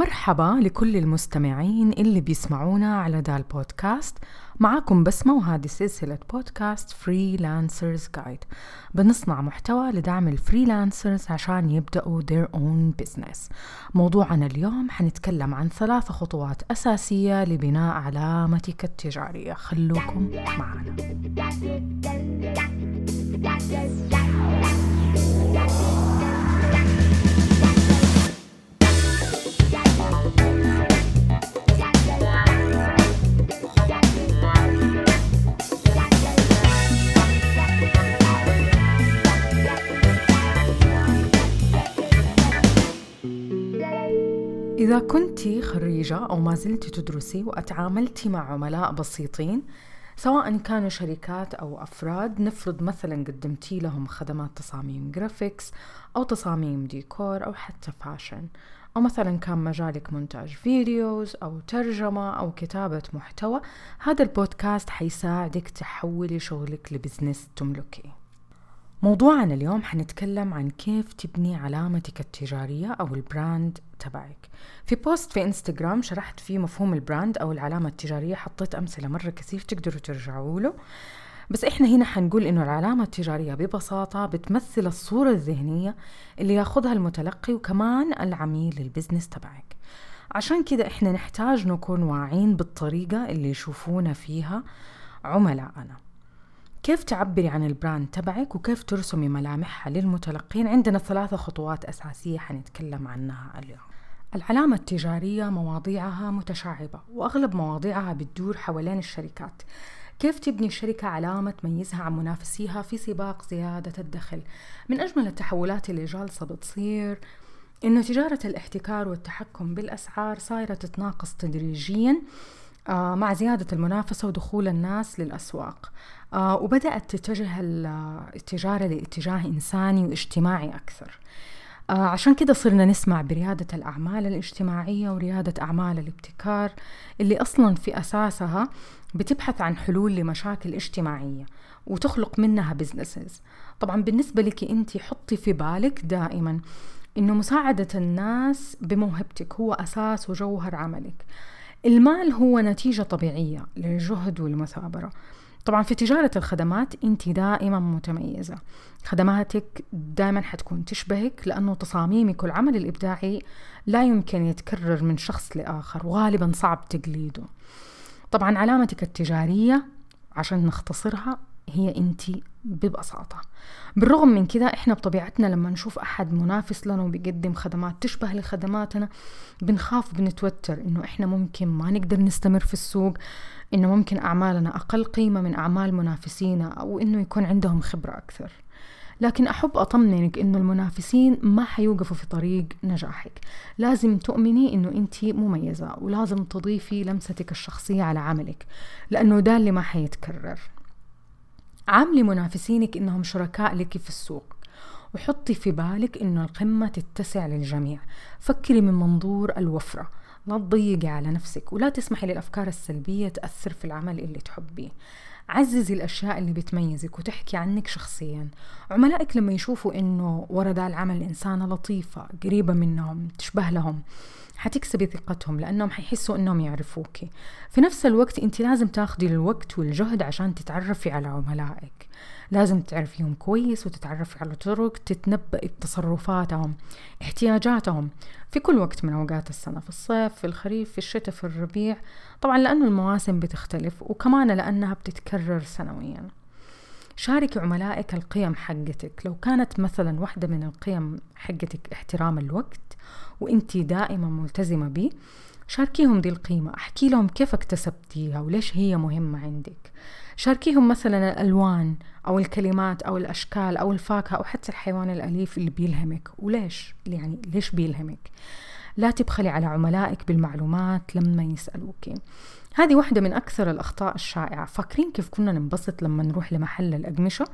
مرحبا لكل المستمعين اللي بيسمعونا على دا البودكاست معاكم بسمة وهذه سلسلة podcast freelancers guide بنصنع محتوى لدعم ال freelancers عشان يبدأوا their own business. موضوعنا اليوم حنتكلم عن ثلاث خطوات أساسية لبناء علامتك التجارية. خلوكم معنا. إذا كنت خريجة أو ما زلت تدرسي وأتعاملتي مع عملاء بسيطين سواء كانوا شركات أو أفراد نفرض مثلا قدمتي لهم خدمات تصاميم graphics أو تصاميم ديكور أو حتى fashion أو مثلا كان مجالك مونتاج videos أو ترجمة أو كتابة محتوى هذا البودكاست حيساعدك تحولي شغلك ل business تملكيه موضوعنا اليوم حنتكلم عن كيف تبني علامتك التجارية أو ال brand تبعك. في post في إنستغرام شرحت فيه مفهوم ال brand أو العلامة التجارية حطيت أمثلة مرة كثير تقدروا ترجعوا له. بس إحنا هنا حنقول إنه العلامة التجارية ببساطة بتمثل الصورة الذهنية اللي ياخذها المتلقي وكمان العميل لل business تبعك. عشان كده إحنا نحتاج نكون واعين بالطريقة اللي يشوفونا فيها عملائنا. كيف تعبري عن ال brand تبعك وكيف ترسمي ملامحها للمتلقين؟ عندنا ثلاثة خطوات أساسية حنتكلم عنها اليوم. العلامة التجارية مواضيعها متشعبة وأغلب مواضيعها بتدور حوالين الشركات. كيف تبني الشركة علامة تميزها عن منافسيها في سباق زيادة الدخل؟ من أجمل التحولات اللي جالسة بتصير إنه تجارة الاحتكار والتحكم بالأسعار صايرة تتناقص تدريجيا مع زيادة المنافسة ودخول الناس للأسواق. آه، وبدأت تتجه التجارة لاتجاه إنساني واجتماعي أكثر. آه، عشان كده صرنا نسمع بريادة الأعمال الاجتماعية وريادة أعمال الابتكار اللي أصلا في أساسها بتبحث عن حلول لمشاكل اجتماعية وتخلق منها بزنسز طبعا بالنسبة لك أنت حطي في بالك دائما إنه مساعدة الناس بموهبتك هو أساس وجوهر عملك. المال هو نتيجة طبيعية للجهد والمثابرة. طبعا في تجارة الخدمات أنت دائما متميزة. خدماتك دائما حتكون تشبهك لأنه تصاميمك والعمل الإبداعي لا يمكن يتكرر من شخص لآخر وغالبا صعب تقليده. طبعا علامتك التجارية عشان نختصرها هي انت ببساطة. بالرغم من كده إحنا بطبيعتنا لما نشوف أحد منافس لنا وبيقدم خدمات تشبه لخدماتنا بنخاف بنتوتر إنه إحنا ممكن ما نقدر نستمر في السوق إنه ممكن أعمالنا أقل قيمة من أعمال منافسينا أو إنه يكون عندهم خبرة أكثر. لكن أحب أطمنك إنه المنافسين ما حيوقفوا في طريق نجاحك. لازم تؤمني إنه أنت مميزة ولازم تضيفي لمستك الشخصية على عملك لأنه ده اللي ما حيتكرر. عاملي منافسينك إنهم شركاء لك في السوق. وحطي في بالك إنه القمة تتسع للجميع. فكري من منظور الوفرة. لا تضيقي على نفسك ولا تسمحي للأفكار السلبية تأثر في العمل اللي تحبيه. عززي الأشياء اللي بتميزك وتحكي عنك شخصيا. عملائك لما يشوفوا إنه ورا ذا العمل إنسانة لطيفة قريبة منهم تشبه لهم حتكسبي ثقتهم لأنهم حيحسوا أنهم يعرفوكي في نفس الوقت أنت لازم تاخدي الوقت والجهد عشان تتعرفي على عملائك. لازم تعرفيهم كويس وتتعرفي على طرق تتنبئي بتصرفاتهم احتياجاتهم. في كل وقت من أوقات السنة في الصيف في الخريف في الشتاء في الربيع. طبعا لأنه المواسم بتختلف وكمان لأنها بتتكرر سنويا. شاركي عملائك القيم حقتك. لو كانت مثلا واحدة من القيم حقتك احترام الوقت وانت دائما ملتزمة به شاركيهم دي القيمة. أحكي لهم كيف اكتسبتيها وليش هي مهمة عندك. شاركيهم مثلا الألوان أو الكلمات أو الأشكال أو الفاكهة أو حتى الحيوان الأليف اللي بيلهمك. وليش؟ يعني ليش بيلهمك؟ لا تبخلي على عملائك بالمعلومات لما يسألوك هذه واحدة من أكثر الأخطاء الشائعة. فاكرين كيف كنا ننبسط لما نروح لمحل الأقمشة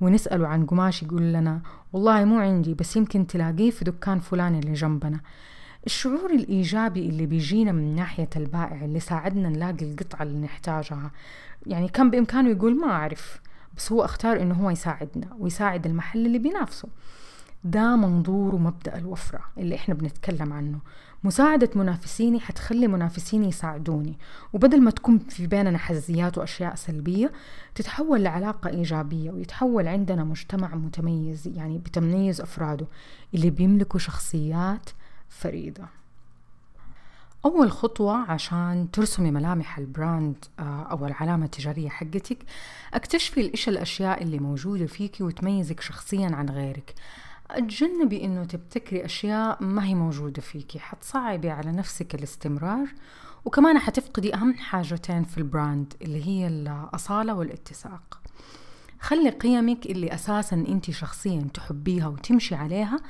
ونسأله عن قماش يقول لنا والله مو عندي بس يمكن تلاقيه في دكان فلان اللي جنبنا. الشعور الإيجابي اللي بيجينا من ناحية البائع اللي ساعدنا نلاقي القطعة اللي نحتاجها. يعني كان بإمكانه يقول ما أعرف بس هو اختار إنه هو يساعدنا ويساعد المحل اللي بينافسه. ده منظور ومبدأ الوفرة اللي إحنا بنتكلم عنه. مساعدة منافسيني حتخلي منافسيني يساعدوني. وبدل ما تكون في بيننا حزيات وأشياء سلبية تتحول لعلاقة إيجابية ويتحول عندنا مجتمع متميز يعني بتميز أفراده اللي بيملكوا شخصيات فريدة. أول خطوة عشان ترسمي ملامح البراند آه، أو العلامة التجارية حقتك أكتشفي إيش الأشياء اللي موجودة فيكي وتميزك شخصيا عن غيرك. تجنبي إنه تبتكري أشياء ما هي موجودة فيكي. حتصعبي على نفسك الاستمرار وكمان حتفقدي أهم حاجتين في البراند اللي هي الأصالة والاتساق. خلي قيمك اللي أساسا أنت شخصيا تحبيها وتمشي عليها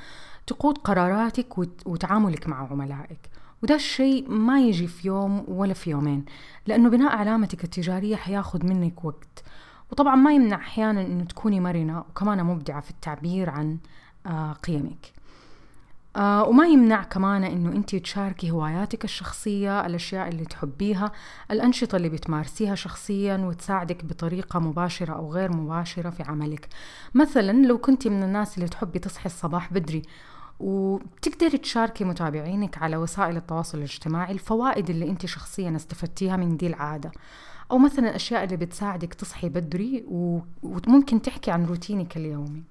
تقود قراراتك وتعاملك مع عملائك. وده الشيء ما يجي في يوم ولا في يومين لأنه بناء علامتك التجارية حياخد منك وقت. وطبعا ما يمنع أحيانا أنه تكوني مرنة وكمان مبدعة في التعبير عن قيمك. آه وما يمنع كمان إنه انت تشاركي هواياتك الشخصية الأشياء اللي تحبيها الأنشطة اللي بتمارسيها شخصيا وتساعدك بطريقة مباشرة أو غير مباشرة في عملك. مثلا لو كنت من الناس اللي تحبي تصحي الصباح بدري وبتقدري تشاركي متابعينك على وسائل التواصل الاجتماعي الفوائد اللي انت شخصيا استفدتيها من دي العادة. أو مثلا الأشياء اللي بتساعدك تصحي بدري وممكن تحكي عن روتينك اليومي.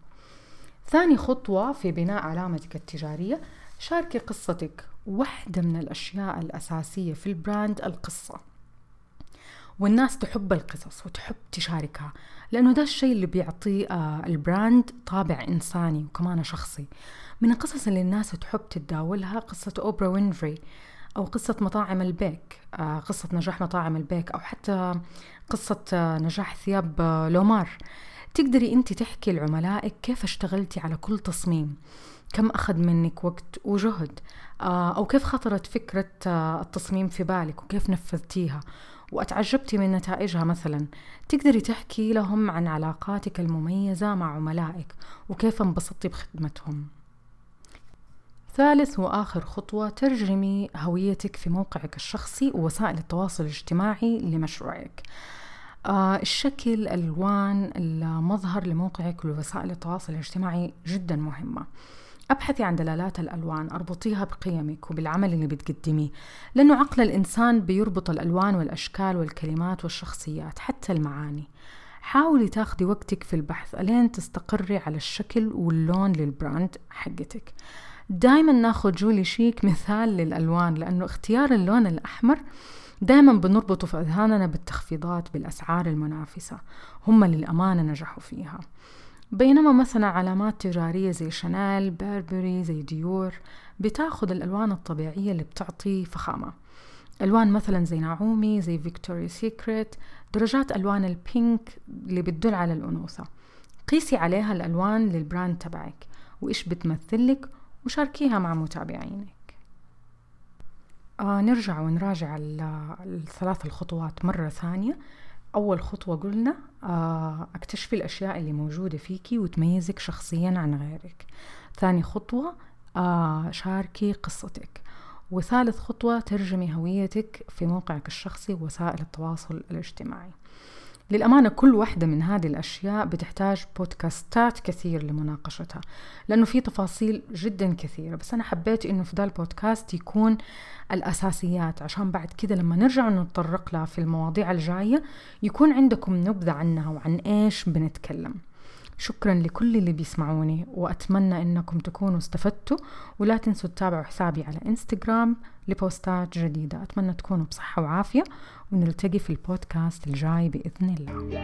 ثاني خطوة في بناء علامتك التجارية شاركي قصتك واحدة من الأشياء الأساسية في ال brand القصة. والناس تحب القصص وتحب تشاركها لأنه ده الشيء اللي بيعطي آه، ال brand طابع إنساني وكمان شخصي. من القصص اللي الناس تحب تتداولها قصة أوبرا وينفري أو قصة مطاعم البيك آه، قصة نجاح مطاعم البيك أو حتى قصة آه، نجاح ثياب لومار. تقدري انت تحكي لعملائك كيف اشتغلتي على كل تصميم؟ كم أخذ منك وقت وجهد؟ آه، أو كيف خطرت فكرة آه، التصميم في بالك وكيف نفذتيها؟ وأتعجبتي من نتائجها مثلا. تقدري تحكي لهم عن علاقاتك المميزة مع عملائك وكيف انبسطتي بخدمتهم. ثالث وآخر خطوة ترجمي هويتك في موقعك الشخصي ووسائل التواصل الاجتماعي لمشروعك. الشكل الألوان المظهر لموقعك ووسائل التواصل الاجتماعي جدا مهمة. أبحثي عن دلالات الألوان أربطيها بقيمك وبالعمل اللي بتقدميه لأنه عقل الإنسان بيربط الألوان والأشكال والكلمات والشخصيات حتى المعاني. حاولي تاخدي وقتك في البحث الين تستقري على الشكل واللون للبراند حقتك. دايما ناخذ جولي شيك مثال للألوان لأنه اختيار اللون الأحمر دائما بنربطه في أذهاننا بالتخفيضات بالأسعار المنافسة. هم للأمانة نجحوا فيها. بينما مثلا علامات تجارية زي شانيل بيربري زي ديور بتاخد الألوان الطبيعية اللي بتعطي فخامة. ألوان مثلا زي نعومي زي فيكتوريا سيكريت درجات ألوان ال pink اللي بتدل على الأنوثة. قيسي عليها الألوان للبراند تبعك وإيش بتمثلك وشاركيها مع متابعينك. آه نرجع ونراجع الثلاث الخطوات مرة ثانية. أول خطوة قلنا آه اكتشفي الأشياء اللي موجودة فيكي وتميزك شخصيا عن غيرك. ثاني خطوة آه شاركي قصتك. وثالث خطوة ترجمي هويتك في موقعك الشخصي ووسائل التواصل الاجتماعي. للأمانة كل واحدة من هذه الأشياء بتحتاج بودكاستات كثير لمناقشتها لأنه في تفاصيل جدا كثيرة. بس أنا حبيت إنه في ذا البودكاست يكون الأساسيات عشان بعد كده لما نرجع نتطرق لها في المواضيع الجاية يكون عندكم نبذة عنها وعن إيش بنتكلم. شكرا لكل اللي بيسمعوني وأتمنى أنكم تكونوا استفدتوا. ولا تنسوا تتابعوا حسابي على إنستغرام لبوستات جديدة. أتمنى تكونوا بصحة وعافية. ونلتقي في البودكاست الجاي بإذن الله.